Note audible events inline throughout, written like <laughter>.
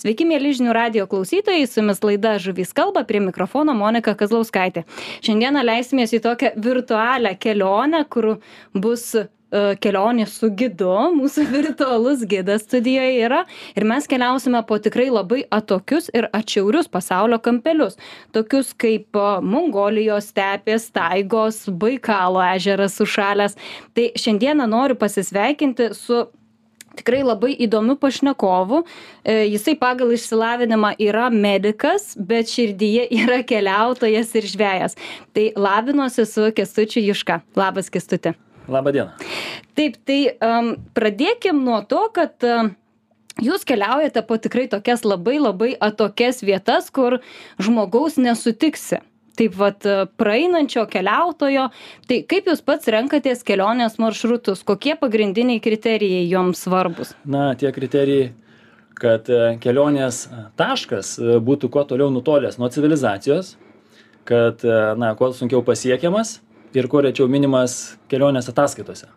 Sveiki, mėly žinių radio klausytojai, su jumis laida Žuvys kalba, prie mikrofono Monika Kazlauskaitė. Šiandieną leisimės į tokią virtualią kelionę, kur bus uh, kelionė su gidu, mūsų <laughs> virtualus gidas studijoje yra ir mes keliausime po tikrai labai atokius ir atšiaurius pasaulio kampelius, tokius kaip uh, Mongolijos stepės, taigos, Baikalo ežeras sušalęs. Tai šiandieną noriu pasisveikinti su tikrai labai įdomiu pašnekovu. E, jisai pagal išsilavinimą yra medikas, bet širdyje <laughs> yra keliautojas ir žvėjas. Tai labinuosi su Kestučiu Juška. Labas, Kestuti. Labą dieną. Taip, tai um, pradėkim nuo to, kad um, Jūs keliaujate po tikrai tokias labai labai atokias vietas, kur žmogaus nesutiksi taip vat praeinančio keliautojo tai kaip jūs pats renkatės kelionės maršrutus kokie pagrindiniai kriterijai jums svarbūs Na, tie kriterijai, kad e, kelionės taškas e, būtų kuo toliau nutolęs nuo civilizacijos, kad, e, na, kuo sunkiau pasiekiamas ir kuo rečiau minimas kelionės ataskaitose.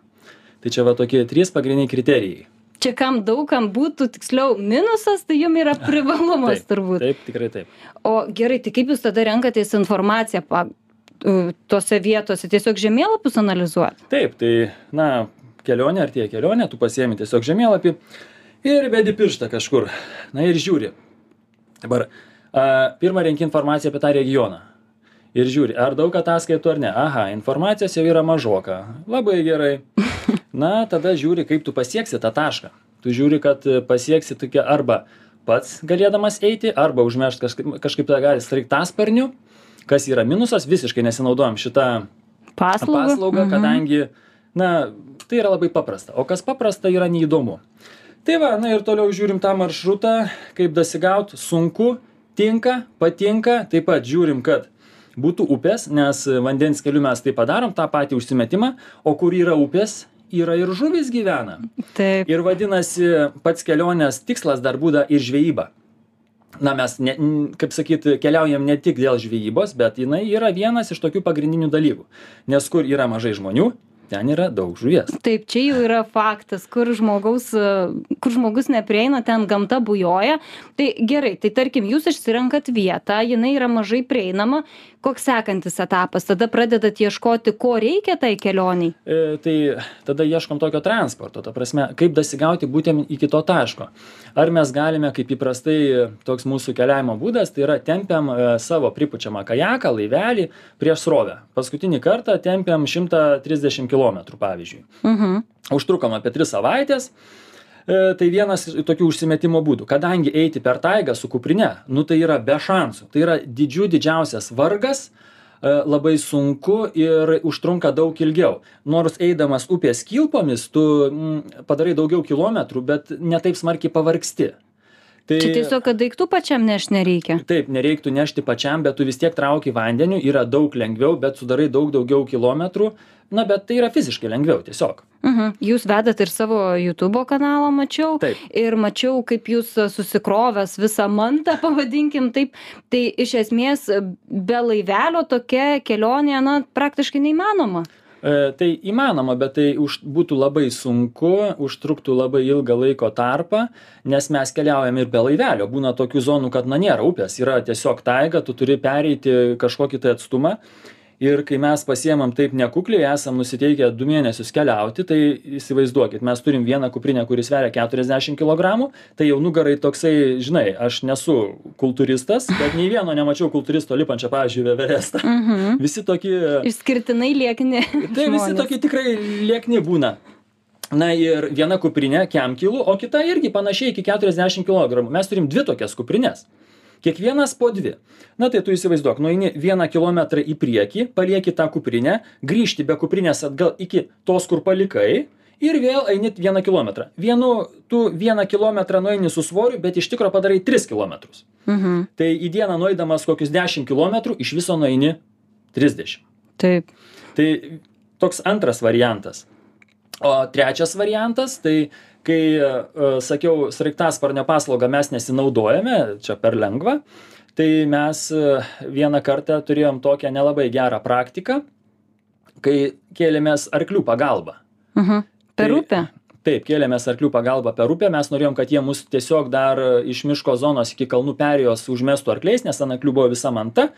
Tai čia va tokie trys pagrindiniai kriterijai. Čia kam daug kam būtų tiksliau minusas tai jum yra <laughs> privalumas Taip, turbūt Taip, tikrai taip. o gerai tai kaip jūs tada renkatės informaciją pa tose vietose tiesiog žemėlapius analizuojat Taip, tai, na, kelionė ar tie kelionė, tu pasiemi tiesiog žemėlapį ir vedi pirštą kažkur. Na ir žiūri. Dabar, a, pirmą renki informaciją apie tą regioną. Ir žiūri, ar daug ataskaitų ar ne. Aha, informacijos jau yra mažoka. Labai gerai. <laughs> Na, tada žiūri, kaip tu pasieksi tą tašką. Tu žiūri, kad pasieksi tokia arba pats galėdamas eiti, arba užmešt kažkaip, kažkaip tą gali sraigtasparniu, kas yra minusas, visiškai nesinaudojam šitą paslaugą paslaugą, Mhm. kadangi, na, tai yra labai paprasta. O kas paprasta yra neįdomu. Tai va, na ir toliau žiūrim tą maršrutą, kaip dasigaut, sunku, tinka, patinka, taip pat žiūrim, kad būtų upės, nes vandens keliu mes tai padarom, tą patį užsimetimą, o kur yra upės, yra ir žuvis gyvena. taip Ir vadinasi, pats kelionės tikslas dar būda ir žvejyba. Na, mes, ne, kaip sakyti, keliaujam ne tik dėl žvejybos, bet jinai yra vienas iš tokių pagrindinių dalykų. Nes kur yra mažai žmonių, ten yra daug žuvies. Taip, čia jau yra faktas, kur, žmogaus, e, kur žmogus neprieina, ten gamta bujoja. Tai gerai, tai tarkim, jūs išsirenkat vietą, jinai yra mažai prieinama. Koks sekantis etapas? Tada pradedat ieškoti, ko reikia tai kelioniai. E, tai tada ieškom tokio transporto, ta prasme, kaip dasigauti būtent iki to taško. Ar mes galime, kaip įprastai toks mūsų keliavimo būdas, tai yra tempiam e, savo pripučiamą kajaką, laivelį prieš srovę. Paskutinį kartą tempiam 130 km, pavyzdžiui. Mhm. Užtrukom apie 3 savaitės. E, tai vienas iš tokių užsimetimo būdų. Kadangi eiti per taigą su kuprine, nu tai yra be šansų. Tai yra didžių didžiausias vargas, e, labai sunku ir užtrunka daug ilgiau. Nors eidamas upės kilpomis, tu mm, padarai daugiau kilometrų, bet ne taip smarkiai pavargsti. Tai, Čia tiesiog, kad daiktų pačiam neš nereikia. Taip, nereiktų nešti pačiam, bet tu vis tiek trauki vandeniu, yra daug lengviau, bet sudarai daug daugiau kilometrų. Na, bet tai yra fiziškai lengviau tiesiog. Mhm. Jūs vedat ir savo YouTube kanalą, mačiau. Taip. Ir mačiau, kaip jūs susikrovęs visą mantą, <laughs> pavadinkim taip. Tai iš esmės be laivelio tokia kelionė, na, praktiškai neįmanoma. E, tai įmanoma, bet tai už, būtų labai sunku, užtruktų labai ilgą laiko tarpą, nes mes keliaujam ir be laivelio. Būna tokių zonų, kad na nėra upės, yra tiesiog taiga, tu turi pereiti kažkokį tai atstumą. Ir kai mes pasiemam taip nekukliai, esam nusiteikę du mėnesius keliauti, tai įsivaizduokit, mes turim vieną kuprinę, kuris sveria 40 kg, tai jau nugarai toksai, žinai, aš nesu kultūristas, bet nei vieno nemačiau kultūristo lipančio, pavyzdžiui, Everestą. Mhm. Visi tokie Išskirtinai liekni. Tai visi tokie tikrai liekni būna. Na ir viena kuprinė kemkilų, o kita irgi panašiai iki 40 kg. Mes turim dvi tokias kuprinės. Kiekvienas po dvi. Na tai tu įsivaizduok, nueini vieną kilometrą į priekį, palieki tą kuprinę, grįžti be kuprinės atgal iki tos, kur palikai ir vėl eini vieną kilometrą. Vienu, tu vieną kilometrą nueini su svoriu, bet iš tikro padarai 3 kilometrus. Mhm. Tai į dieną nueidamas kokius 10 km iš viso nueini 30. Taip. Tai toks antras variantas. O trečias variantas, tai kai, e, sakiau, sraigtasparnio paslaugą mes nesinaudojame, čia per lengva, tai mes e, vieną kartą turėjom tokią nelabai gerą praktiką, kai kėlėmės arklių pagalba. Mhm. Per Tai- upę. taip kėlėmės arklių pagalba per upę mes norėjom kad jie mus tiesiog dar iš miško zonos iki kalnų perėjos užmestų arkliais nes ant arklių buvo visa manta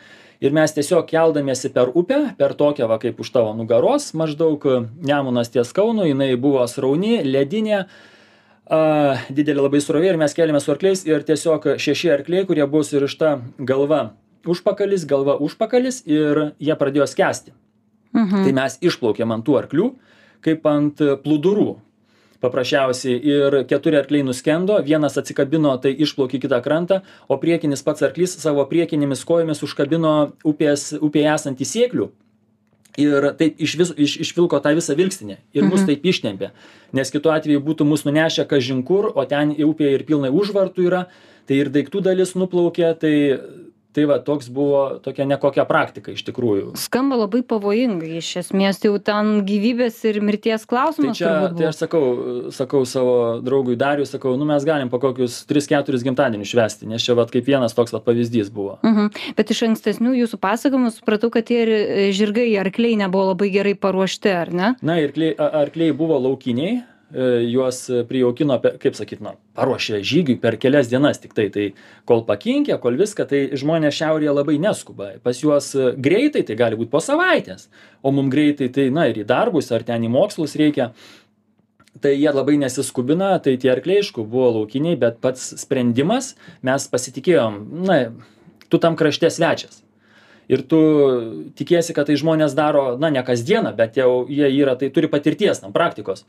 ir mes tiesiog keldamiesi per upę per tokią va kaip už tavo nugaros maždaug nemunas ties kaunu jinai buvo srauni ledinė a didelė labai srovė ir mes kėlėmės su arkliais ir tiesiog šeši arkliai kurie buvo surišta galva užpakalis galva užpakalis ir jie pradėjo skęsti Mhm. tai mes išplaukėm ant tų arklių kaip ant plūdurų paprasčiausiai ir keturi arkliai nuskendo vienas atsikabino tai išplaukė į kitą krantą o priekinis pats arklys savo priekinėmis kojomis užkabino upės upėje esantį sėklių ir taip iš vis iš išvilko tą visą vilkstinę ir mus Mhm. taip ištempė nes kitu atveju būtų mus nunešę kažin kur o ten upėje ir pilnai užvartų yra tai ir daiktų dalis nuplaukė tai tai va toks buvo tokia nekokia praktika iš tikrųjų Skamba labai pavojingai, iš esmės jau ten gyvybės ir mirties Tai klausimas čia, turbūt tai aš sakau, sakau savo draugui Dariui, sakau, nu mes galim po kokius 3-4 gimtadienius švesti, nes čia vat kaip vienas toks vat pavyzdys buvo. Mhm. Bet iš ankstesnių jūsų pasakojimų supratau, kad tie ir, e, žirgai, arkliai nebuvo labai gerai paruošti, ar ne? Na ir arkliai, buvo laukiniai, juos prijaukino, kaip sakyt, na, paruošė žygiui per kelias dienas tik tai, kol pakinkė, kol viską, tai žmonės šiaurėje labai neskuba. Pas juos e, greitai, tai gali būti po savaitės, o mums greitai, tai, na, ir į darbus, ar ten į mokslus reikia. Tai jie labai nesiskubina, tai tie arkliai, aišku, buvo laukiniai, bet pats sprendimas, mes pasitikėjom, na, tu tam krašte svečias. Ir tu tikiesi, kad tai žmonės daro, na, ne kasdieną, bet jau jie yra, tai turi patirties tam, praktikos.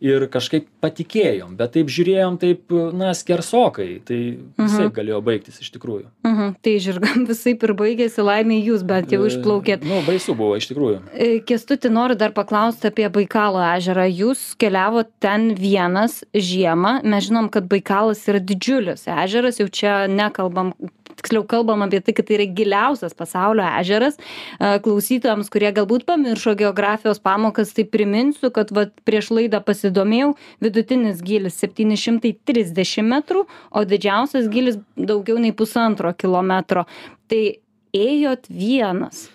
Ir kažkaip patikėjom, bet taip žiūrėjom, taip, na, skersokai, tai visai Mhm. galėjo baigtis iš tikrųjų. Mhm. Tai žirgam <laughs> visai ir baigėsi laimė jūs, bent jau išplaukėt. E, Nu, baisu buvo iš tikrųjų. E, Kęstuti, noriu dar paklausti apie Baikalo ežerą. Jūs keliavo ten vienas žiemą. Mes žinom, kad Baikalas yra didžiulis ežeras, jau čia nekalbam, tiksliau kalbam apie tai, kad tai yra giliausias pasaulio ežeras. Klausytojams, kurie galbūt pamiršo geografijos pamokas, tai priminsiu, kad vat, prieš laidą pasidomėjau, vidutinis gilis 730 metrų, o didžiausias gilis daugiau nei pusantro kilometro. Tai ėjot vienas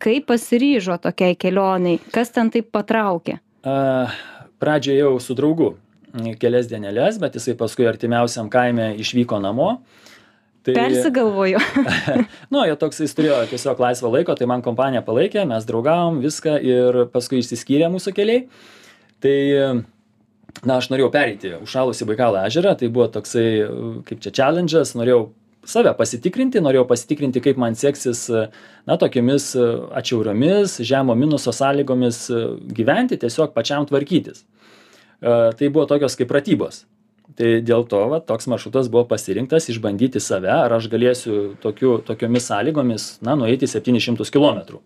kaip pasiryžo tokiai kelioniai kas ten taip patraukė A, Pradžioje jau su draugu kelias dieneles, bet jisai paskui artimiausiam kaime išvyko namo. Tai, persigalvojo <laughs> nu, jo toks jis turėjo tiesiog laisvą laiko, tai man kompanija palaikė, mes draugavom viską ir paskui išsiskyrė mūsų keliai. Tai, na, aš norėjau pereiti užšalusi Baikalo ežerą, tai buvo toksai, kaip čia challenge'as, norėjau save pasitikrinti, norėjau pasitikrinti, kaip man seksis, na, tokiamis atšiauriomis, žemo minuso sąlygomis gyventi, tiesiog pačiam tvarkytis. E, Tai buvo tokios kaip pratybos. Tai dėl to va, toks maršrutas buvo pasirinktas išbandyti save, ar aš galėsiu tokiu, tokiomis sąlygomis, na, nueiti 700 km.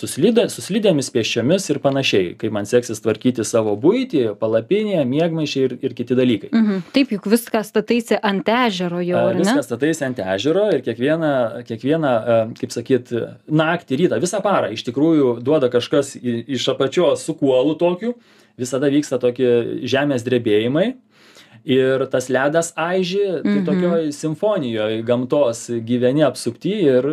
Suslidė, suslidėmis pėsčiomis ir panašiai, kaip man seksis tvarkyti savo būtį, palapinę, mėgmaišiai ir, ir kiti dalykai. mhm. taip juk viską stataisi ant ežero jau ar ne Viskas statais ant ežero ir kiekvieną, kiekvieną, kaip sakyt, naktį, rytą, visą parą iš tikrųjų duoda kažkas iš apačios su kuolu tokiu, visada vyksta tokie žemės drebėjimai. Ir tas ledas aiži, tai Mhm. tokioj simfonijoje gamtos gyveni apsupti ir,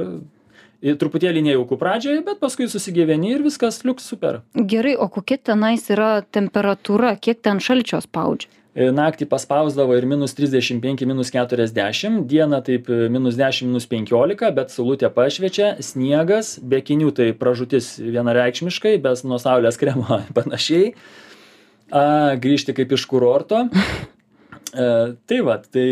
ir truputėlį nejaukų pradžioje, bet paskui susigyveni ir viskas liuks super. gerai o kokia tenais yra temperatūra kiek ten šalčio spaudžia E, Naktį paspausdavo ir minus 35, minus 40, dieną taip e, minus 10, minus 15, bet saulutė pašviečia, sniegas, be kinių tai pražutis vienareikšmiškai, bet nuo saulės kremo <laughs> panašiai. A, grįžti kaip iš kurorto. <laughs> E, tai va, tai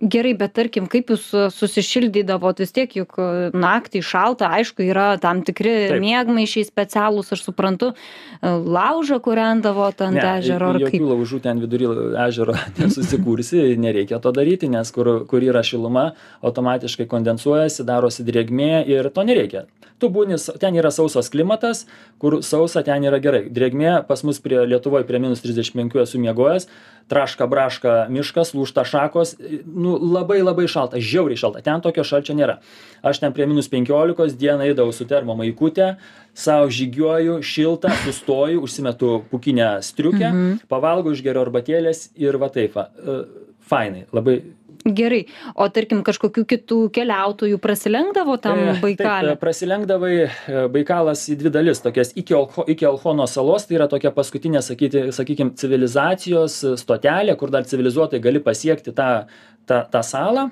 gerai bet tarkim kaip jūs e, susišildydavot vis tiek juk e, naktį šalta aišku yra tam tikri miegmaišiai specialūs aš suprantu e, laužą kūrendavot ant ne, ežero ar jokių kaip laužų ten vidury ežero <laughs> nesusikursi, nereikia to daryti, nes kur, kur yra šiluma, automatiškai kondensuojasi, darosi drėgmė ir to nereikia. Tu būni, ten yra sausas klimatas, kur sausa ten yra gerai. Drėgmė pas mus prie Lietuvoje prie minus 35 esu miegojęs, traška braška miškas, lūšta šakos, nu labai labai šalta, žiauriai šalta, ten tokio šalčio nėra. Aš ten prie minus 15 dieną eidavau su termo maikutė, savo žygiuoju, šilta, sustoju, užsimetu pukinę striukę, Mhm. pavalgau išgeriu arbatėlės ir va taip, va, e, fainai, labai. Gerai. O tarkim kažkokių kitų keliautojų prasilenkdavo tam E, baikale? Taip, prasilenkdavai e, Baikalas į dvi dalis, tokias iki, Olcho, iki Alchono salos, tai yra tokia paskutinė, sakyti, sakykime, civilizacijos stotelė, kur dar civilizuotai gali pasiekti tą, tą, tą salą.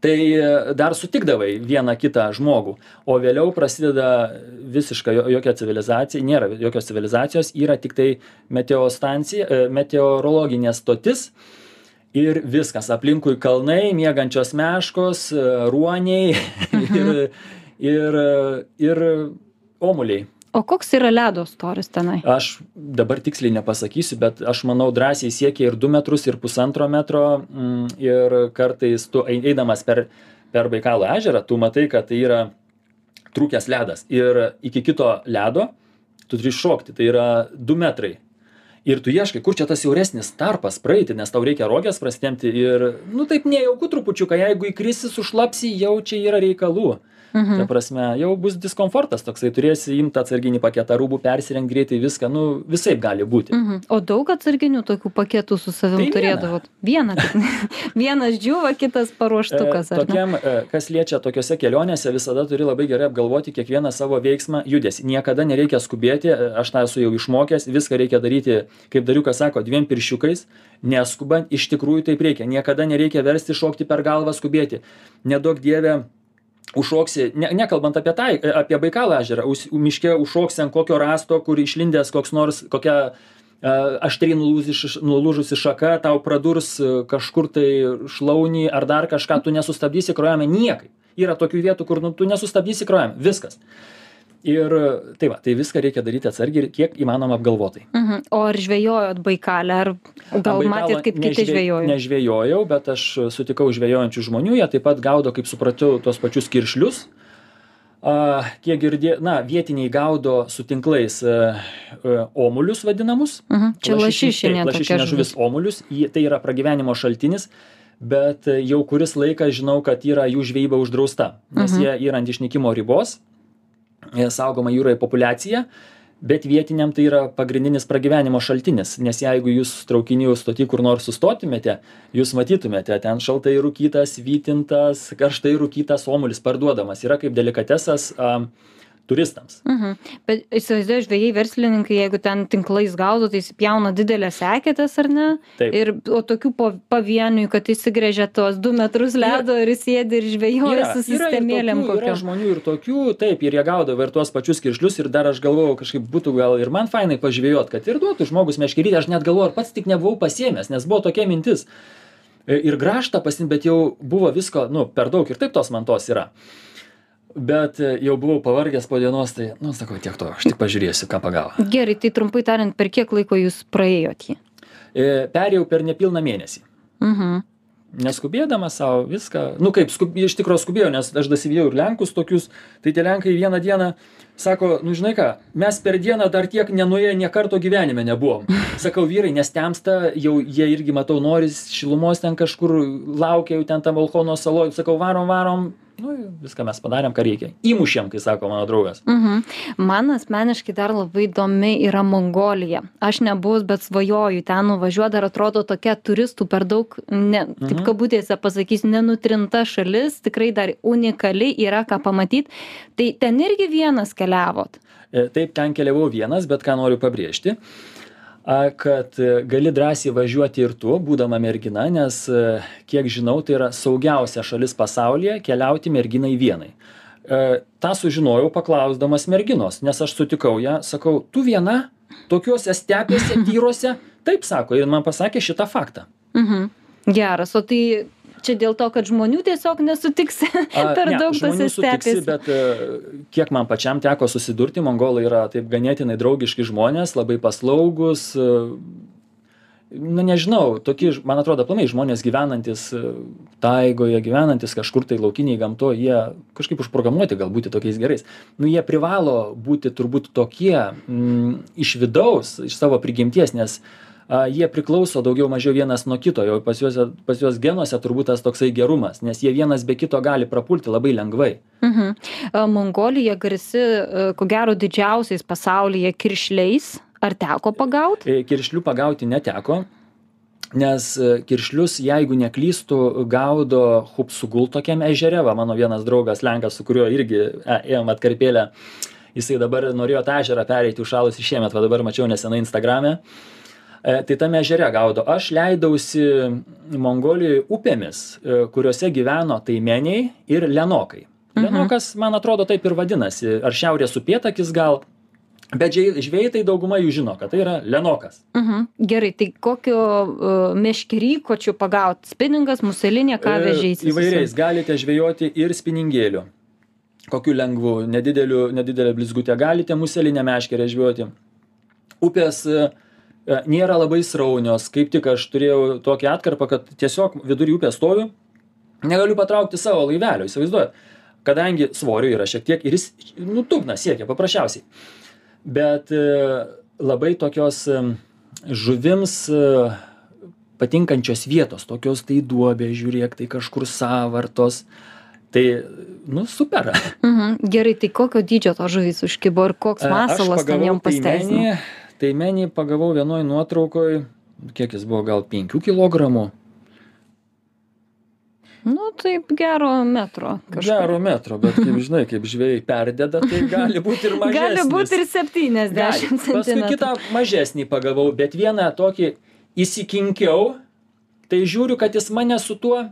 Tai e, dar sutikdavai vieną kitą žmogų, o vėliau prasideda visiška jo- jokia civilizacija, nėra jokios civilizacijos, yra tik tai meteostancija, e, meteorologinė stotis ir viskas aplinkui kalnai miegančios meškos e, ruoniai <laughs> ir ir ir omuliai o koks yra ledo storis tenai? Aš dabar tiksliai nepasakysiu bet aš manau drąsiai siekia ir du metrus ir pusantro metro. Mm, ir kartais tu ei- eidamas per per baikalo ežerą tu matai kad tai yra trūkęs ledas. Ir iki kito ledo tu turi šokti tai yra du metrai. Ir tu ieškai kur čia tas siauresnis tarpas praeiti nes tau reikia roges prasitempti ir nu taip nejauku trupučiuką jeigu įkrisi sušlapsi jau čia yra reikalų Mhm. ta prasme jau bus diskomfortas toksai turėsi imt atsarginį paketą rūbų persirengt greitai viską nu visaip gali būti Mhm. O daug atsarginių tokių paketų su savim Tai turėdavot? Vieną. <laughs> Vienas džiūva, kitas paruoštukas, E? Tokiam, e, kas liečia tokiose kelionėse, visada turi labai gerai apgalvoti kiekvieną savo veiksmą, judesi. Niekada nereikia skubėti, e, aš tą esu jau išmokęs, viską reikia daryti, kaip dariukas sako, dviem pirščiukais, neskubant, iš tikrųjų taip reikia. Niekada nereikia versti šokti per galvą, skubėti. Nedaug dievė. Užšoksi, ne, nekalbant apie tai, apie Baikalą ežerą, us- miške užšoksi ant kokio rasto, kur išlindęs koks nors, kokia e, aštriai nulūžusi- nulūžusi šaka tau pradurs e, kažkur tai šlaunį ar dar kažką, tu nesustabdysi krojame niekaip. Yra tokių vietų, kur nu, tu nesustabdysi krojame. Viskas. Ir tai va, tai viską reikia daryti atsargiai ir kiek įmanoma apgalvotai. Mhm. O ar žvejojot Baikalę, ar gal matėt, kaip kiti žvejojo? Nežvejojau, bet aš sutikau žvejojančių žmonių, jie taip pat gaudo, kaip supratau, tos pačius kiršlius. A, kiek girdė, na, vietiniai gaudo su tinklais e, e, omulius vadinamus. Mhm. Čia Lašiši- lašišinė lašišinė žuvis omulius, jie- tai yra pragyvenimo šaltinis, bet jau kuris laikas žinau, kad yra jų žvejyba uždrausta, nes Mhm. jie yra ant išnykimo ribos, saugoma jūroje populiacija, bet vietiniam tai yra pagrindinis pragyvenimo šaltinis, nes jeigu jūs traukinių stoti kur nors sustotumėte, jūs matytumėte, ten šaltai rūkytas, vytintas, karštai rūkytas omulis parduodamas, yra kaip delikatesas a, turistams. Mhm. Bet įsivaizduoju, žvėjai verslininkai, jeigu ten tinklais gaudo, tai įsipjauna didelės sekėtės, ar ne? Taip. Ir, o tokių pavienių, kad įsigrėžia tos du metrus ledo ir jis sėdi ir žvejoja su ir sistemėlėm yra kokiam. žmonių ir tokių, taip, ir jie gaudavo ir tuos pačius kiršlius ir dar aš galvojau, kažkaip būtų gal ir man fainai pažvėjot, kad ir duotų žmogus meškerytę, aš net galvojau, ar pats tik nebuvau pasiemęs, nes buvo tokia mintis. E, Ir graštą pasim, bet jau buvo visko, nu, per daug ir taip tos mantos yra. Bet e, jau buvau pavargęs po dienos, tai, nu, sakau, tiek to, aš tik pažiūrėsiu, ką pagavo. Gerai, tai trumpai tariant, per kiek laiko jūs praėjot jį? E, Perėjau per nepilną mėnesį. Mhm. neskubėdamas savo viską, nu kaip, skub, iš tikrųjų skubėjau, nes aš dasivėjau ir Lenkus tokius, tai tie Lenkai vieną dieną sako, nu žinai ką, mes per dieną dar tiek nenuėję nie karto gyvenime nebuvom. <laughs> Sakau, vyrai, nes temsta, jau jie irgi matau, noris šilumos ten kažkur laukia, jau ten tam Alkono saloj, sakau, varom, varom, nu viską mes padarėm, ką reikia. Įmušėm, kai sako mano draugas. Mhm. Man asmeniškai dar labai įdomi yra Mongolija. Aš nebuvus, bet svajoju ten nuvažiuoti, dar atrodo tokia turistų per daug, ne, taip Mhm. kabutėse pasakysiu, nenutrinta šalis, tikrai dar unikali, yra ką pamatyti. Tai ten irgi vienas keliavot. E, Taip, ten keliavau vienas, bet ką noriu pabrėžti, a, kad e, gali drąsiai važiuoti ir tu, būdama mergina, nes, e, kiek žinau, tai yra saugiausia šalis pasaulyje keliauti merginai vienai. E, Ta sužinojau paklausdamas merginos, nes aš sutikau ją, sakau, tu viena tokiuose stepėse, <laughs> tyruose, taip sako, ir man pasakė šitą faktą. Mhm. Geras, o tai čia dėl to, kad žmonių tiesiog nesutiksi <laughs> per ne, daug tose stepėse. Bet e, kiek man pačiam teko susidurti, mongolai yra taip ganėtinai draugiški žmonės, labai paslaugus. e, Na nežinau, tokie, man atrodo, planai žmonės gyvenantis e, taigoje, gyvenantis kažkur tai laukiniai gamto, jie kažkaip užprogramuoti gal būti tokiais gerais. Nu, jie privalo būti turbūt tokie mm, iš vidaus, iš savo prigimties, nes a, jie priklauso daugiau mažiau vienas nuo kito, jau pas juos, pas juos genuose turbūt tas toksai gerumas, nes jie vienas be kito gali prapulti labai lengvai. Mhm. Mongolija garsi, ko gero, didžiausiais pasaulyje kiršliais. Ar teko pagauti? E, Kiršlių pagauti neteko, nes e, kiršlius, jeigu neklystų, gaudo Hupsugul tokiam ežere, va mano vienas draugas Lenkas, su kuriuo irgi e, ėjom atkarpėlę, jisai dabar norėjo tą ežerą pereiti užšalus ir šiemet, va dabar mačiau nesenai Instagram'e. E, tai tame ežere gaudo. Aš leidausi Mongolijoje upėmis, e, kuriuose gyveno taimeniai ir lenokai. Mhm. Lenokas, man atrodo, taip ir vadinasi. Ar šiaurės upėtakis gal. Bet žvėjai žvėjai tai dauguma jų žino, kad tai yra lenokas. Mhm. Gerai, tai kokio uh, meškerykočių pagaut? Spiningas, muselinė, ką E, vežėjai? Įvairiais galite žvejoti ir spiningėliu. Kokiu lengvu, nedideliu, nedidelę blizgutę galite muselinę meškerę žvejoti. Upės e, e, nėra labai sraunios, kaip tik aš turėjau tokį atkarpą, kad tiesiog vidury upės stoviu, negaliu patraukti savo laivelio, įsivaizduojat. Kadangi svorio yra šiek tiek ir jis, nu, dugną siekia paprasčiausiai. Bet e, labai tokios e, žuvims e, patinkančios vietos, tokios tai duobė, žiūrėk, tai kažkur savartos. Tai, nu, super. Mhm. Gerai, tai kokio dydžio to žuvis užkibo ir koks masalas ten jam pasteisino? Tai menį pagavau vienoj nuotraukoj, kiek jis buvo, gal 5 kg. Nu, taip gero metro. kažkur. Gero metro, bet kaip <laughs> žinai, kaip žvėjai perdeda, tai gali būti ir mažesnis. Gali būti ir 70 Gali. Paskui cm. kitą mažesnį pagavau, bet vieną tokį įsikinkiau, tai žiūriu, kad jis mane su tuo e,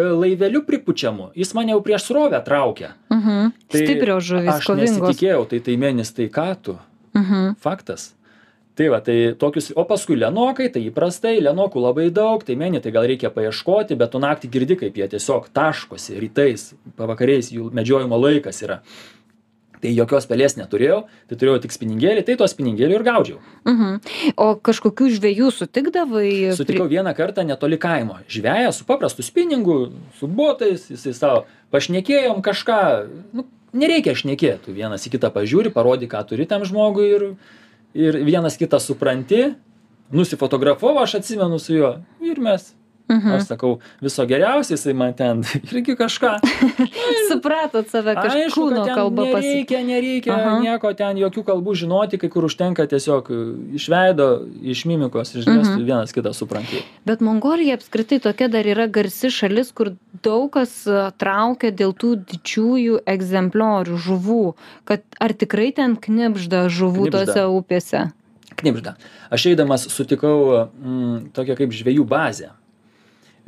laiveliu pripučiamu, jis mane jau prieš srovę traukia. Mhm. Tai Stiprios žuvis, Aš kovingos. nesitikėjau, tai tai mėnesis, tai ką tu? Mhm. Faktas. Tai va, tai tokius, o paskui lenokai, tai įprastai, lenokų labai daug, tai meni, tai gal reikia paieškoti, bet tu naktį girdi, kaip jie tiesiog taškosi rytais, pavakariais, jų medžiojimo laikas yra. Tai jokios pelės neturėjau, tai turėjau tik spiningėlį, tai to spiningėlį ir gaudžiau. Mhm. O kažkokių žvėjų sutikdavai? Sutikau vieną kartą netoli kaimo. Žveja su paprastu spiningu, su botais, jisai savo pašnekėjom kažką, nu, nereikia šnekėti, tu vienas į kitą pažiūri, parodi, ką turi tam žmogui ir, ir vienas kitą supranti, nusifotografavau, aš atsimenu su juo ir mes. Mhm. Aš sakau, viso geriausia, jisai man ten <laughs> irgi kažką. <laughs> Supratot save Aišku, kažkaip ten kalba pasakyti. nereikia, nereikia Aha. nieko ten, jokių kalbų žinoti, kai kur užtenka tiesiog e, iš veido, iš mimikos, iš gestų Mhm. vienas kitą supranti. Bet Mongolija apskritai tokia dar yra garsi šalis, kur daug kas a, traukia dėl tų didžiųjų egzempliorių žuvų. Kad ar tikrai ten knibžda žuvų Knibžda. tose upėse? Knibžda. Aš eidamas sutikau mm, tokią kaip žvėjų bazę.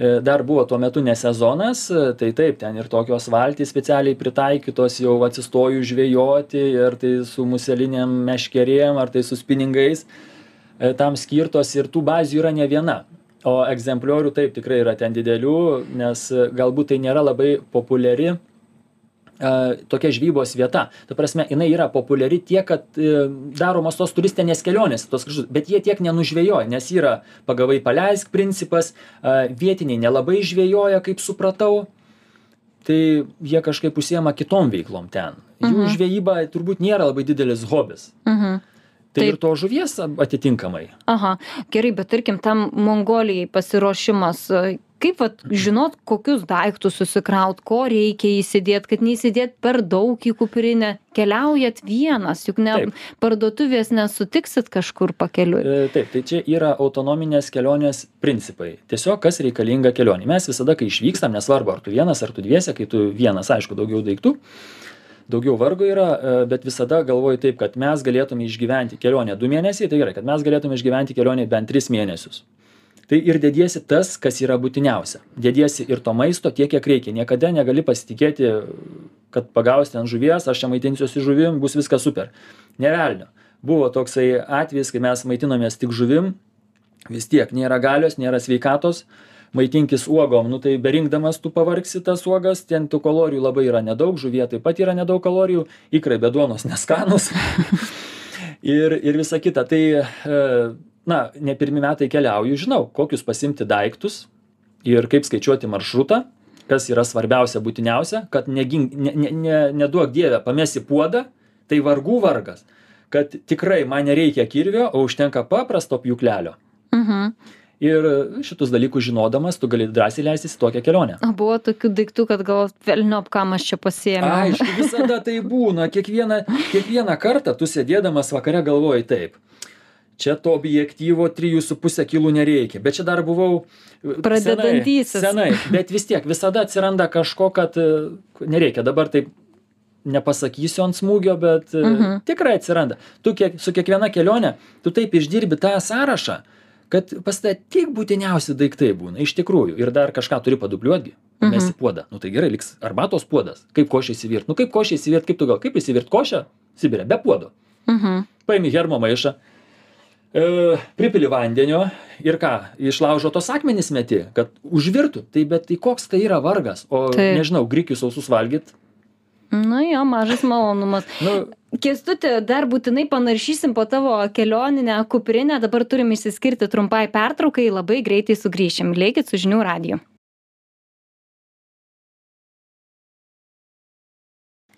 E, Dar buvo tuo metu ne sezonas, e, tai taip, ten ir tokios valtys specialiai pritaikytos jau atsistoju žvėjoti ir tai su museliniam meškerėm ar tai su spiningais e, tam skirtos ir tų bazių yra ne viena. O egzempliorių taip tikrai yra ten didelių, nes galbūt tai nėra labai populiari tokia žvybos vieta. Ta prasme, jinai yra populiari tiek, kad e, daromos tos turistinės kelionės, tos kraštus, bet jie tiek nenužvėjoja, nes yra pagavai paleisk principas, vietiniai nelabai žvėjoja, kaip supratau. Tai jie kažkaip užsiema kitom veiklom ten. Jų Mhm. žvejyba turbūt nėra labai didelis hobis. Mhm. Tai Taip. ir to žuvies atitinkamai. Aha, gerai, bet tarkim, tam Mongolijai pasiruošimas, kaip vat, žinot, kokius daiktus susikraut, ko reikia įsidėti, kad neįsidėt per daug į kuprinę. Keliaujat vienas, juk ne parduotuvės nesutiksit kažkur pakeliui. E, Taip, tai čia yra autonominės kelionės principai. Tiesiog kas reikalinga kelionė. Mes visada, kai išvykstam, nesvarbu, ar tu vienas, ar tu dviese, kai tu vienas, aišku, daugiau daiktų, daugiau vargo yra, e, bet visada galvoju taip, kad mes galėtume išgyventi kelionę du mėnesiai, tai gerai, kad mes galėtume išgyventi kelionę bent tris mėnesius. Tai ir dėdiesi tas, kas yra būtiniausia. Dėdiesi ir to maisto tiek, kiek reikia. Niekada negali pasitikėti, kad pagausi ant žuvies, aš čia maitinsiuosi žuvim, bus viskas super. Nevelnio. Buvo toksai atvejis, kai mes maitinomės tik žuvim, vis tiek nėra galios, nėra sveikatos, maitinkis uogom, nu tai berinkdamas tu pavargsi tas uogas, ten tų kalorijų labai yra nedaug, žuvie taip pat yra nedaug kalorijų, ikrai be duonos neskanus <laughs> ir, ir visa kita. Tai, e, na, ne pirmi metai keliauju, žinau, kokius pasimti daiktus ir kaip skaičiuoti maršrutą, kas yra svarbiausia, būtiniausia, kad negink, ne, ne, ne, neduok dievę, pamesi puodą, tai vargų vargas, kad tikrai man nereikia kirvio, o užtenka paprasto pjūklelio. Mhm. Ir šitus dalykus žinodamas, tu gali drąsiai leistis į tokią kelionę. O buvo tokių daiktų, kad gal velniop, kam aš čia pasiėmiau. Aišku, visada tai būna. Kiekvieną, kiekvieną kartą tu sėdėdamas vakare galvoji taip. Čia to objektyvo trijų su puse kilų nereikia. Bet čia dar buvau e, Pradedantysis. senai, senai. Bet vis tiek visada atsiranda kažko kad e, nereikia. Dabar taip nepasakysiu ant smūgio bet e, Mhm. tikrai atsiranda. Tu kiek su kiekviena kelione tu taip išdirbi tą sąrašą kad pas tave tik būtiniausi daiktai būna iš tikrųjų. Ir dar kažką turi padubliuot gi. Mhm. mesi puodą. Nu tai gerai liks arbatos puodas. Kaip košę įsivirt? Nu kaip košę įsivirt kaip tu gal? Kaip įsivirt košę? Sibire be puodo. Mhm. paimi hermo maišą e, pripili vandenio ir ką iš laužo tuos akmenis meti kad užvirtų tai bet tai koks tai yra vargas o nežinau grikius sausus valgyt Na jo, mažas malonumas. nu Kestuti, dar būtinai panaršysim po tavo kelioninę kuprinę. Dabar turim išsiskirti trumpai pertraukai, labai greitai sugrįšim. Lėkit su žinių radiju.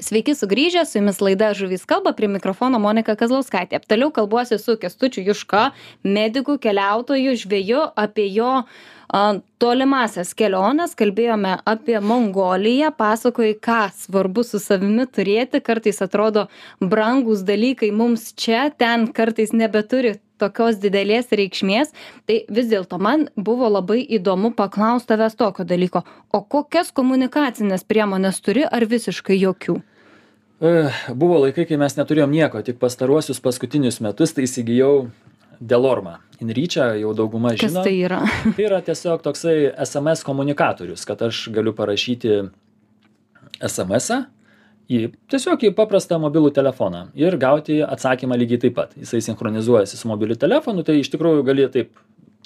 Sveiki sugrįžę, su jumis laida Žuvys kalba, prie mikrofono Monika Kazlauskaitė. Toliau kalbuosi su Kestučiu Juška, medikų keliautoju, žvėju apie jo a, tolimasias keliones. Kalbėjome apie Mongoliją, pasakojai, ką svarbu su savimi turėti. Kartais atrodo brangus dalykai mums čia, ten kartais nebeturi tokios didelės reikšmės. Tai vis dėlto man buvo labai įdomu paklausti tavęs tokio dalyko. O kokias komunikacinės priemonės turi ar visiškai jokių? E, buvo laikai kai mes neturėjom nieko tik pastaruosius paskutinius metus tai įsigijau delormą. Inryčią jau dauguma Kas žino. tai yra? tai yra tiesiog toksai sms komunikatorius kad aš galiu parašyti smsą į tiesiog į paprastą mobilų telefoną ir gauti atsakymą lygiai taip pat. Jisai sinchronizuojasi su mobiliu telefonu tai iš tikrųjų gali taip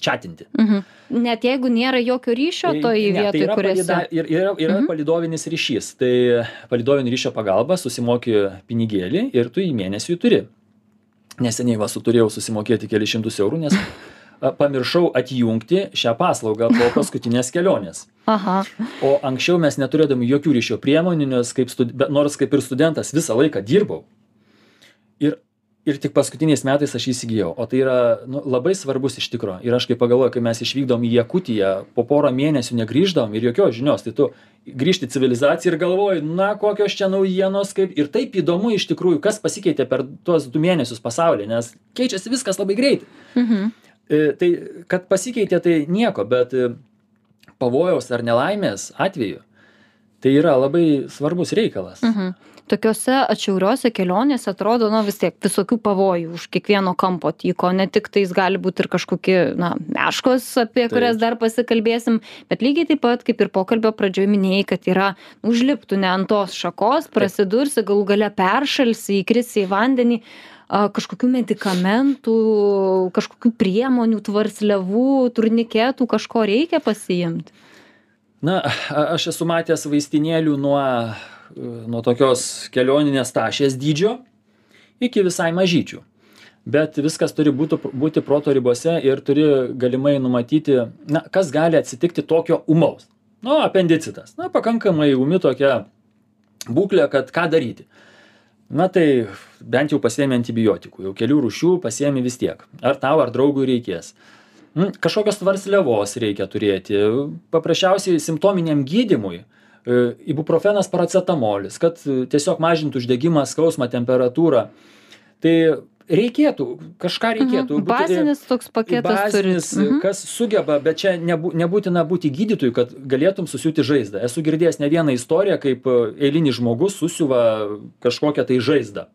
čatinti Mhm. Net jeigu nėra jokio ryšio toj Ne, tai vietoj, yra kur esi. palida- ir yra, yra Mhm. palidovinis ryšys tai palidovinio ryšio pagalba susimoki pinigėlį ir tu jį mėnesiui turi neseniai va turėjau susimokėti kelis šimtus eurų nes <laughs> pamiršau atjungti šią paslaugą po <laughs> paskutinės kelionės Aha. o anksčiau mes neturėdami jokių ryšio priemonių nes kaip stud bet nors kaip ir studentas visą laiką dirbau ir tik paskutiniais metais aš jį įsigijau o tai yra nu labai svarbus iš tikro ir aš kai pagalvoju kai mes išvykdavom į jakutiją po porą mėnesių negrįždavom ir jokios žinios tai tu grįžti į civilizaciją ir galvoji na kokios čia naujienos kaip ir taip įdomu iš tikrųjų kas pasikeitė per tuos du mėnesius pasaulyje nes keičiasi viskas labai greit Mhm. E, tai kad pasikeitė tai nieko bet e, pavojaus ar nelaimės atveju tai yra labai svarbus reikalas Mhm. Tokiose atšiauriose kelionėse atrodo, na vis tiek visokių pavojų už kiekvieno kampo tyko, ne tik tais gali būti ir kažkokie, na, meškos, apie kurias dar pasikalbėsim, bet lygiai taip pat, kaip ir pokalbio pradžioje minėjai, kad yra užliptų ne ant tos šakos, prasidursi, galų gale peršalsi, įkrisi į vandenį a, kažkokių medikamentų, kažkokių priemonių, tvarsliavų, turniketų, kažko reikia pasiimti. na aš esu matęs vaistinėlių nuo nuo tokios kelioninės tašės dydžio iki visai mažyčių. Bet viskas turi būtų būti proto ribose ir turi galimai numatyti na kas gali atsitikti tokio ūmaus. Nu apendicitas. Na pakankamai ūmi tokia būklė kad ką daryti? Na tai bent jau pasiėmi antibiotikų. Jau kelių rūšių pasiėmi vis tiek. Ar tau ar draugui reikės. Mm, kažkokios tvarsliavos reikia turėti. Paprasčiausiai simptominiam gydymui e, ibuprofenas paracetamolis kad e, tiesiog mažintų uždegimą skausmą temperatūrą. Tai reikėtų kažką reikėtų Mhm. Bazinis toks paketas bazinis, kas sugeba bet čia nebū nebūtina būti gydytoju kad galėtum susiūti žaizdą. Esu girdėjęs ne vieną istoriją kaip e, eilinis žmogus susiuva kažkokią tai žaizdą.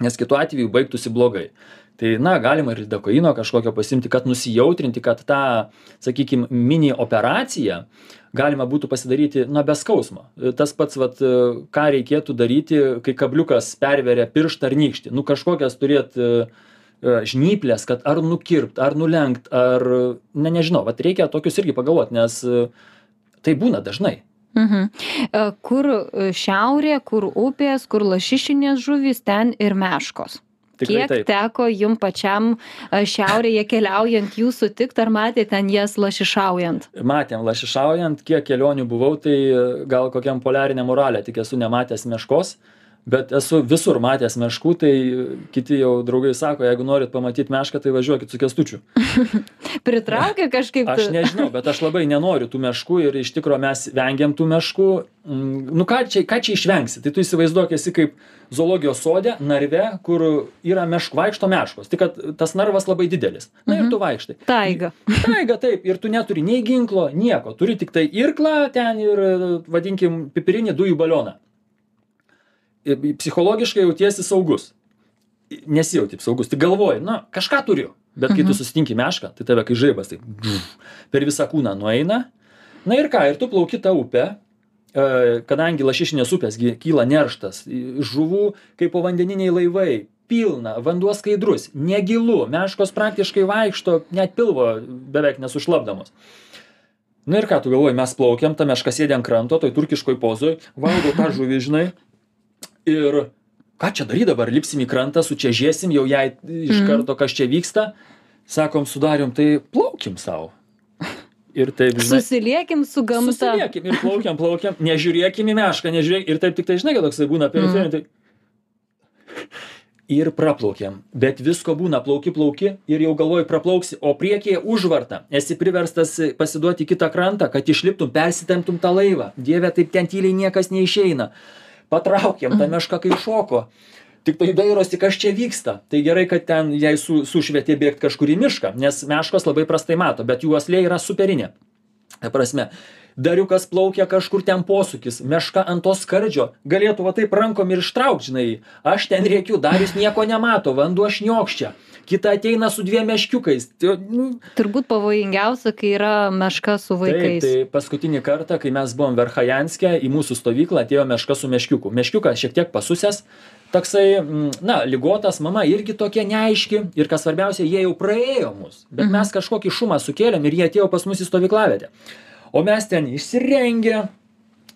Nes kitu atveju baigtųsi blogai tai na galima ir lidokaino kažkokio pasiimti kad nusijautrinti kad tą sakykim mini operaciją galima būtų pasidaryti na be skausmo tas pats vat ką reikėtų daryti kai kabliukas perveria pirštą ar nykštį nu kažkokias turėt e, e, žnyples kad ar nukirpt ar nulenkt ar na nežinau vat reikia tokius irgi pagalvot nes e, tai būna dažnai Mhm. Kur šiaurė, kur upės, kur lašišinės žuvys, ten ir meškos. Tikrai Kiek taip teko jum pačiam šiaurėje keliaujant jų sutikti, ar matėte ten jas lašišaujant? matėm lašišaujant kiek kelionių buvau tai e, gal kokiam poliariniam urale tik esu nematęs meškos bet esu visur matęs meškų tai kiti jau draugai sako jeigu norit pamatyt mešką tai važiuokit su kęstučiu. <laughs> Pritraukia kažkaip aš nežinau bet aš labai nenoriu tų meškų ir iš tikro mes vengiam tų meškų. Mm, nu ką čia ką čia išvengsi? Tai tu įsivaizduok esi kaip zoologijos sode narve kur yra mešk vaikšto meškos. Tik kad tas narvas labai didelis. Na ir tu vaikštai. Taiga. <laughs> Taiga taip. Ir tu neturi nei ginklo nieko. Turi tiktai irklą ten ir vadinkim pipirinį dujų balioną psichologiškai jautiesi saugus nesijauti saugus tik galvoji na kažką turiu bet kai tu susitinki mešką tai tave kai žaibas taip per visą kūną nueina na ir ką ir tu plauki ta upe E, kadangi lašišinės upės kyla nerštas, žuvų kaip povandeniniai laivai, pilna, vanduo skaidrus, negilu, meškos praktiškai vaikšto, net pilvo beveik nesušlapdamos. Na ir ką tu galvoji, mes plaukiam, ta meška sėdė ant kranto, toj turkiškoj pozoj, valgo tą žuvį, žinai. Ir ką čia daryti dabar, lipsim į krantą, sučiažėsim, jau jai iš mhm. karto kas čia vyksta. Sakom, sudarėm, tai plaukim savo ir taip žinai. Susiliekim su gamta. Susiliekim ir plaukiam plaukiam. Nežiūrėkim į mešką nežiūrėk. Ir taip tiktai žinai kad toksai būna periferija tai ir praplaukiam. Bet visko būna. Plauki plauki ir jau galvoji praplauksi o priekyje užvarta. Esi priverstas pasiduot į kitą krantą kad išliptum persitemptum tą laivą. Dieve taip ten tyliai niekas neišeina patraukėm ta meška kai šoko. Tiktai dairosi kas čia vyksta. Tai gerai kad ten jai su sušvietė bėgt kažkur į mišką nes meškos labai prastai mato bet jų uoslė yra superinė. Ta prasme dariukas plaukia kažkur ten posūkis meška ant to skardžio galėtų va taip rankom ir ištraukt žinai. Aš ten rėkiu darius nieko nemato vanduo šniokščia. Kita ateina su dviem meškiukais. Tai nu turbūt pavojingiausia kai yra meška su vaikais taip tai paskutinį kartą kai mes buvom verchajanske į mūsų stovyklą atėjo meška su meškiuku. Meškiukas šiek tiek pasusęs toksai na ligotas mama irgi tokia neaiški ir kas svarbiausia jie jau praėjo mus. Bet mes mhm. kažkokį šumą sukėlėm ir jie atėjo pas mus į stovyklavietę o mes ten išsirengę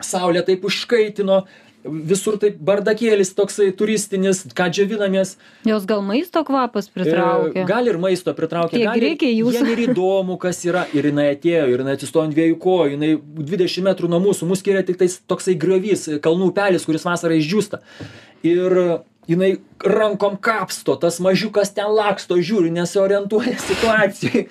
saulė taip užkaitino visur taip bardakėlis toksai turistinis ką džiovinamės. Jos gal maisto kvapas pritraukia e, gal ir maisto pritraukia tiek gal reikia jūsų? ir įdomu kas yra. Ir jinai atėjo ir jinai atsistojo ant dviejų kojų jinai dvidešim metrų nuo mūsų mus skiria tiktais toksai griovys kalnų upelis kuris vasarą išdžiūsta. Ir jinai rankom kapsto tas mažiukas ten laksto žiūri nesiorientuoja <laughs> situacijoj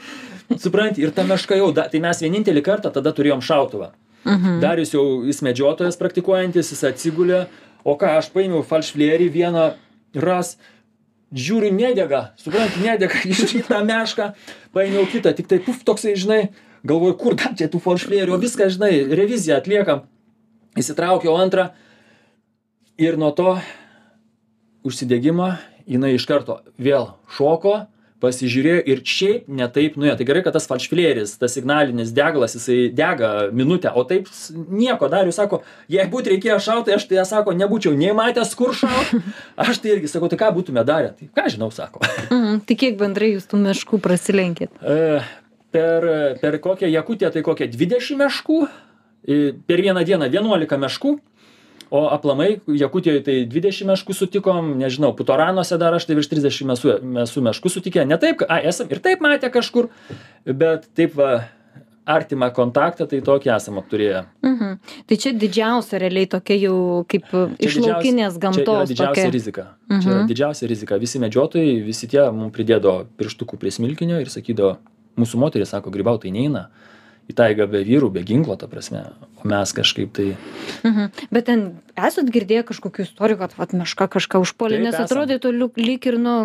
supranti? Ir ta meška jau da tai mes vienintelį kartą tada turėjom šautuvą. Mhm. Darius jau jis medžiotojas praktikuojantis, jis atsigulė, o ką aš paėmiau falšflierį vieną ras, žiūriu, nedega, supranti, nedega <laughs> iš šitą mešką, paėmiau kitą, tik tai puf, toksai, žinai, galvoju, kur dar čia tų falšflerių, o viską, žinai, reviziją atliekam, įsitraukiau antrą. Ir nuo to užsidėgymo jinai iš karto vėl šoko, pasižiūrėjo ir šiaip ne taip nuėjo. Tai gerai kad tas falšflėris tas signalinis degalas jisai dega minutę o taip nieko darius sako jei būt reikėjo šaut tai aš tai sako nebūčiau nei matęs kur šaut. <laughs> Aš tai irgi sakau tai ką būtume darę? Tai ką žinau sako. Mhm, tai kiek bendrai jūs tų meškų prasilenkėt? E, per per kokią jakutiją tai kokią dvidešim meškų per vieną dieną vienuolika meškų o aplamai jakutijoj tai dvidešim meškų sutikom nežinau putoranuose dar aš tai virš trisdešim esu esu meškų sutikę. Ne taip ai esam ir taip matę kažkur bet taip va artimą kontaktą tai tokį esam apturėję. Mhm. Tai čia didžiausia realiai tokia jau kaip iš laukinės gamtos didžiausia rizika. Čia yra mhm. didžiausia rizika. Visi medžiotojai visi tie mum pridėdavo pirštukų prie smilkinio ir sakydavo mūsų moterys sako grybaut tai neina į taigą be vyrų be ginklo ta prasme o mes kažkaip tai mhm. Bet ten esat girdėję kažkokių istorijų kad vat meška kažką užpuolė nes atrodytų lyg ir nu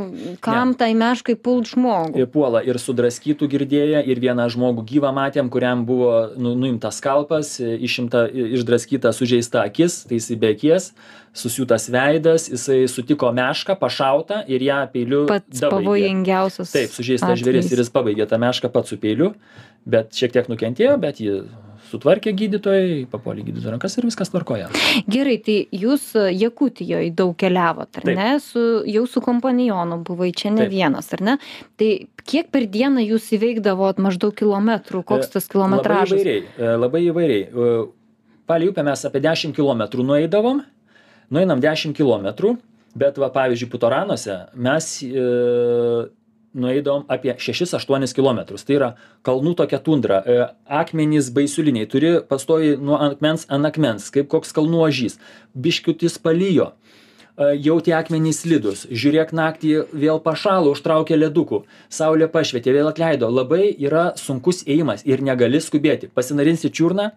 kam tai meškai pult žmogų? Puola ir sudraskytų girdėję ir vieną žmogų gyvą matėm kuriam buvo nu nuimtas skalpas išimta išdraskyta sužeista akis tai jisai be akies susiūtas veidas jisai sutiko mešką pašautą ir ją peiliu pats pavojingiausias taip sužeistas žvėris ir jis pabaigė tą mešką pats su peiliu bet šiek tiek nukentėjo bet jį sutvarkė gydytojai papuolė į gydytojų rankas ir viskas tvarkoje. Gerai tai jūs jakutijoj daug keliavot ar ne? Su jau su kompanjonu buvai čia ne vienas ar ne? Tai kiek per dieną jūs įveikdavot maždaug kilometrų? Koks tas kilometražas? labai įvairiai labai įvairiai. Palei upę mes apie dešim kilometrų nueidavom nueinam dešim kilometrų bet va pavyzdžiui putoranuose mes nueidavom apie šešis aštuonis kilometrus. Tai yra kalnų tokia tundra. E, akmenys baisiuliniai turi pastoviai nuo akmens ant akmens kaip koks kalnų ožys. Biškutį palijo. Jau tie akmenys slidūs. Žiūrėk naktį vėl pašalo užtraukė ledukų saulė pašvietė vėl atleido. Labai yra sunkus ėjimas ir negali skubėti. Pasinarinsi čiurną.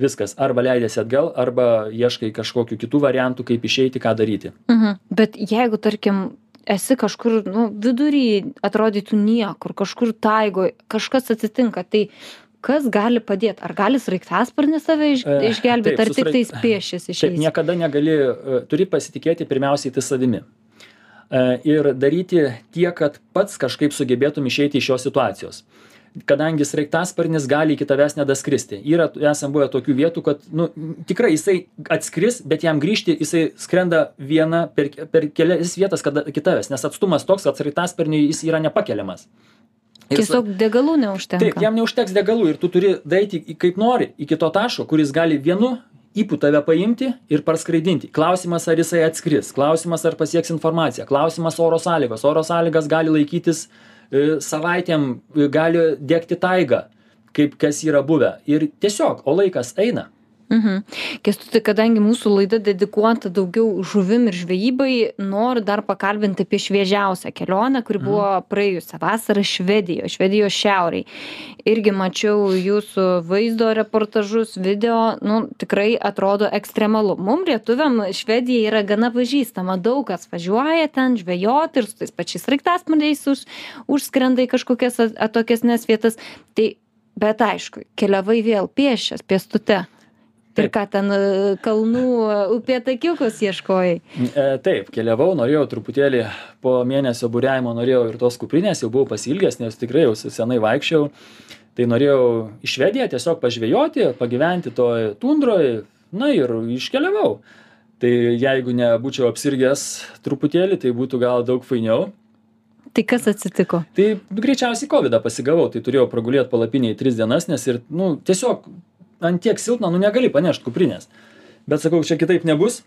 Viskas. Arba leidiesi atgal arba ieškai kažkokių kitų variantų kaip išeiti ką daryti. Mhm. Bet jeigu, tarkim, esi kažkur, nu, vidury, atrodytų niekur, kažkur taigoje, kažkas atsitinka, tai kas gali padėti? Ar gali sraigtasparnis save iš, E, išgelbėti, taip, ar su tik tais piešis Taip, išeis? niekada negali, e, turi pasitikėti pirmiausiai tai savimi. E, Ir daryti tiek, kad pats kažkaip sugebėtum išeiti iš šios situacijos. Kadangi sraigtasparnis gali iki tavęs nedaskristi. Yra, esam buvę tokių vietų, kad nu, tikrai jisai atskris, bet jam grįžti jisai skrenda vieną per, per kelias vietas kada, iki tavęs, nes atstumas toks, kad sraigtasparniui jis yra nepakeliamas. Tiesiog degalų neužtenka. Taip, jam neužteks degalų ir tu turi daryti į- kaip nori iki to taško, kuris gali vienu įpū tave paimti ir parskraidinti. Klausimas, ar jisai atskris, klausimas, ar pasieks informaciją, klausimas oro sąlygos. Oro sąlygas gali laikytis savaitėm, e, gali degti taiga, kaip kas yra buvę. Ir tiesiog, o laikas eina. Mhm. Kestuti, kadangi mūsų laida dedikuota daugiau žuvim ir žvejybai, noriu dar pakalbinti apie šviežiausią kelionę, kuri buvo praėjusią vasarą Švedijoje, Švedijos šiauriai. Irgi mačiau jūsų vaizdo reportažus, video, nu, tikrai atrodo ekstremalu. Mums lietuviam Švedija yra gana pažįstama, daug kas važiuoja ten žvejoti ir su tais pačiais raiktasmaniais už, užskrenda į kažkokias at- atokesnes vietas. Tai, bet aišku, keliavai vėl piešęs, pėstute. Ir ką ten e, kalnų e, upėtakiukus ieškojai? E, taip, keliavau, norėjau truputėlį po mėnesio būriavimo, norėjau ir tos kuprinės, jau buvau pasilgęs, nes tikrai jau senai vaikščiau. Tai norėjau į Švediją tiesiog pažvėjoti, pagyventi toj tundroj, na ir iškeliavau. Tai jeigu nebūčiau apsirgęs truputėlį, tai būtų gal daug fainiau. Tai kas atsitiko? Tai greičiausiai COVID pasigavau, tai turėjau pragulėti palapiniai tris dienas, nes ir, nu, tiesiog ant tiek silpna, nu negali panešti kuprinės. Bet sakau, čia kitaip nebus,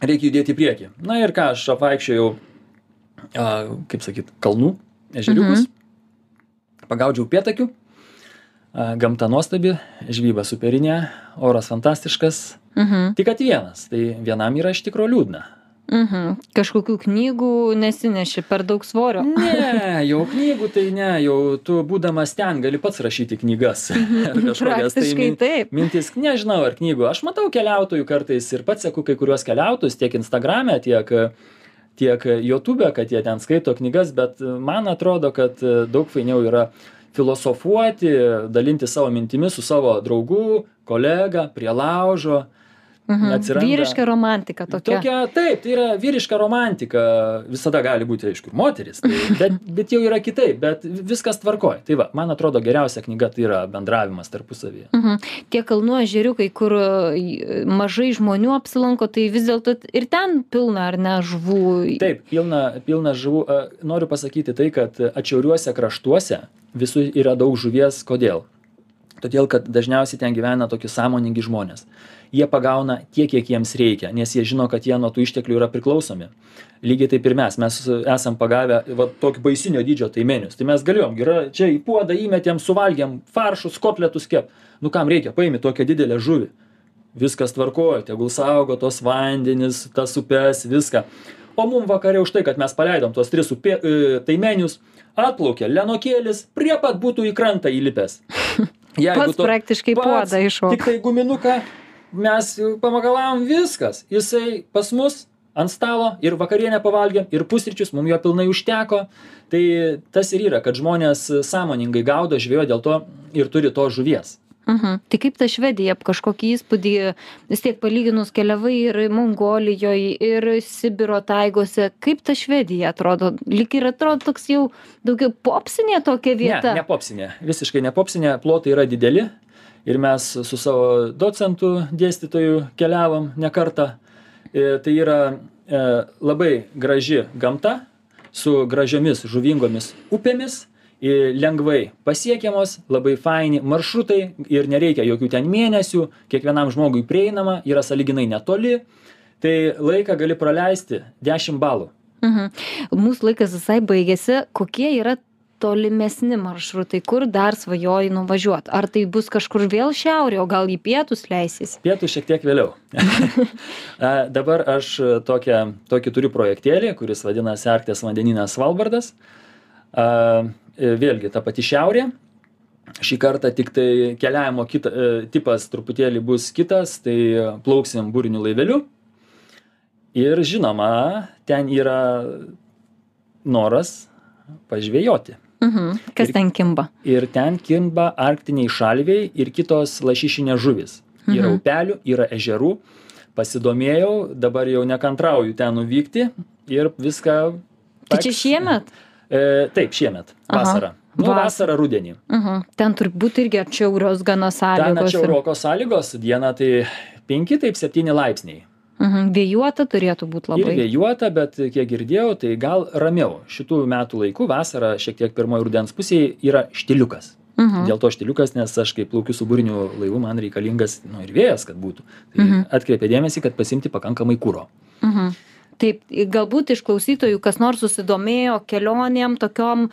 reikia judėti į priekį. Na ir ką, aš apvaikščiojau, kaip sakyt, kalnų, ežeriukus, mhm. pagaudžiau pietakių, gamta nuostabi, žvyba superinė, oras fantastiškas, Mhm. tik kad vienas, tai vienam yra iš tikrųjų liūdna. Mhm. Kažkokių knygų nesineši per daug svorio. Ne, jau knygų tai ne, jau tu būdamas ten gali pats rašyti knygas. <laughs> Ar kažkokias tai min- taip. mintis, nežinau, ar knygų. Aš matau keliautojų kartais ir pats seku kai kuriuos keliautojus tiek Instagrame, tiek, tiek YouTube, kad jie ten skaito knygas, bet man atrodo, kad daug fainiau yra filosofuoti, dalinti savo mintimis su savo draugu, kolega, prie laužo. Mhm. Atsiranda- Vyriška romantika tokia. Tokia, taip, tai yra vyriška romantika, visada gali būti, aišku, ir moteris, tai, <laughs> bet, bet jau yra kitaip, bet viskas tvarkoja. Tai va, man atrodo, geriausia knyga tai yra bendravimas tarpusavyje. Mhm. Tie kalnų ežeriukai, kur e, mažai žmonių apsilanko, tai vis dėlto ir ten pilna ar ne žuvų. Taip, pilna, pilna žuvų. A, Noriu pasakyti tai, kad atšiauriuose kraštuose visur yra daug žuvies. Kodėl? Todėl, kad dažniausiai ten gyvena tokie sąmoningi žmonės. Jie pagauna tiek, kiek jiems reikia, nes jie žino, kad jie nuo tų išteklių yra priklausomi. Lygiai taip ir mes. Mes esam pagavę va, tokį baisinio dydžio taimenius. Tai mes galėjom, yra, čia į puodą įmetėm, suvalgėm faršus, kotletus kep. Nu kam reikia, paimi tokią didelę žuvį. Viskas tvarkoja, tegul saugo tos vandenis, tas upes, viską. O mum vakarė už tai, kad mes paleidom tuos tris upė, e, taimenius, atplaukė lenokėlis, prie pat būtų į krantą įlipęs. Jeigu Pats praktiškai puodą iššoko. Tik tai guminuką mes pamagalavom viskas. Jisai pas mus ant stalo ir vakarienę pavalgėm, ir pusryčius, mums jo pilnai užteko. Tai tas ir yra, kad žmonės sąmoningai gaudo žvėjo dėl to ir turi to žuvies. Mhm. Tai kaip ta Švedija, kažkokį įspūdį, vis tiek palyginus keliavai ir Mongolijoje, ir Sibiro taigose, kaip ta Švedija atrodo? Lik ir atrodo toks jau daugiau popsinė tokia vieta. Ne, ne popsinė, visiškai ne popsinė, plotai yra dideli ir mes su savo docentu dėstytoju keliavom ne kartą. E, tai yra e, labai graži gamta su gražiomis žuvingomis upėmis, i lengvai pasiekiamos, labai faini maršrutai ir nereikia jokių ten mėnesių, kiekvienam žmogui prieinama, yra saliginai netoli, tai laiką gali praleisti 10 balų. Mhm. Mūsų laikas visai baigėsi. Kokie yra tolimesni maršrutai kur dar svajoji nuvažiuot ar tai bus kažkur vėl šiaurė o gal į pietus leisiesi Pietų šiek tiek vėliau. <laughs> Dabar aš tokią, tokį turiu projektėlį, kuris vadinasi Arktės vandenynas Svalbardas. E, Vėlgi ta pati šiaurė. Šį kartą tik tai keliavimo kita, e, tipas truputėlį bus kitas, tai plauksim būriniu laiveliu. Ir žinoma, ten yra noras pažvėjoti. mhm. kas Ir- ten kimba Ir ten kimba arktiniai šalviai ir kitos lašišinės žuvis. Yra Mhm. upelių, yra ežerų. Pasidomėjau, dabar jau nekantrauju ten nuvykti ir viską. tai čia šiemet E, taip, šiemet. Vasarą. Nu, Vasarą. rudenį. mhm. ten turbūt irgi atšiaurios gana Ten sąlygos ir sąlygos, diena tai 5, taip 7 laipsniai. mhm. vėjuota turėtų būt Ir labai vėjuota, bet kiek girdėjau, tai gal ramiau. Šitų metų laikų vasarą, šiek tiek pirmoji rudens pusėje, yra štiliukas. mhm. Dėl to štiliukas, nes aš kaip plaukiu su būriniu laivu, man reikalingas nu, ir vėjas, kad būtų. Tai Mhm. atkreipė dėmesį, kad pasimti pakankamai kūro. Mhm. Taip, galbūt iš klausytojų kas nors susidomėjo kelionėm tokiom,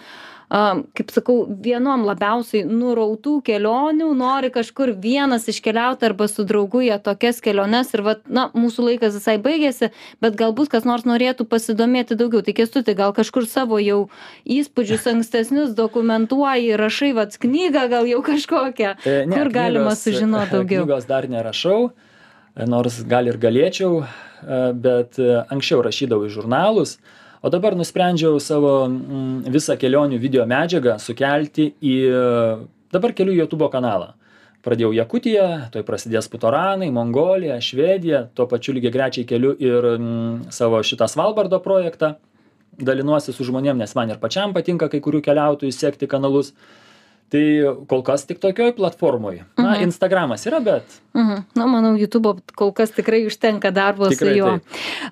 a, kaip sakau, vienom labiausiai nurautų kelionių, nori kažkur vienas iškeliauti arba su draugu į tokias keliones ir, vat, na, mūsų laikas visai baigėsi, bet galbūt kas nors norėtų pasidomėti daugiau. Tai kestuti, gal kažkur savo jau įspūdžius ankstesnius dokumentuoji, rašai, vat, knygą gal jau kažkokią. E, ne, Kur galima knygos- sužinot <laughs> daugiau? Knygos dar nerašau, nors gal ir galėčiau, e, bet e, anksčiau rašydavau į žurnalus, o dabar nusprendžiau savo mm, visą kelionių video medžiagą sukelti į e, dabar kelių YouTube kanalą. Pradėjau Jakutiją, toj prasidės Putoranai, Mongolija, Švedija, tuo pačiu lygiai grečiai keliu ir mm, savo šitą Svalbardo projektą. Dalinuosi su žmonėm, nes man ir pačiam patinka kai kurių keliautojų sekti kanalus. Tai kol kas tik tokioj platformoj. Na, Mhm. Instagramas yra, bet Mhm. Na, manau, YouTube kol kas tikrai užtenka darbo su Tikrai juo. taip.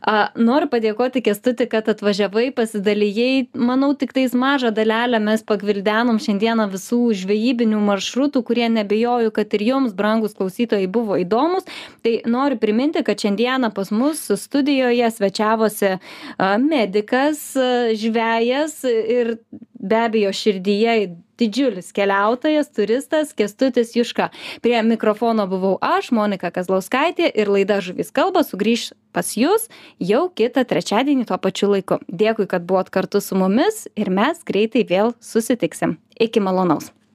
A, noriu padėkoti Kestuti, kad atvažiavai, pasidalijai. Manau, tik tais mažą dalelę mes pagvildenom šiandieną visų žvejybinių maršrutų, kurie nebejoju, kad ir jums, brangus klausytojai, buvo įdomus. Tai noriu priminti, kad šiandieną pas mus studijoje svečiavosi medikas, a, žvejas ir be abejo širdyje didžiulis keliautojas, turistas Kestutis Juška. Prie mikrofono buvau aš, Monika Kazlauskaitė ir laida Žuvis kalba sugrįž pas jūs jau kitą trečiadienį tuo pačiu laiku. Dėkui, kad buvot kartu su mumis ir mes greitai vėl susitiksim. Iki malonaus.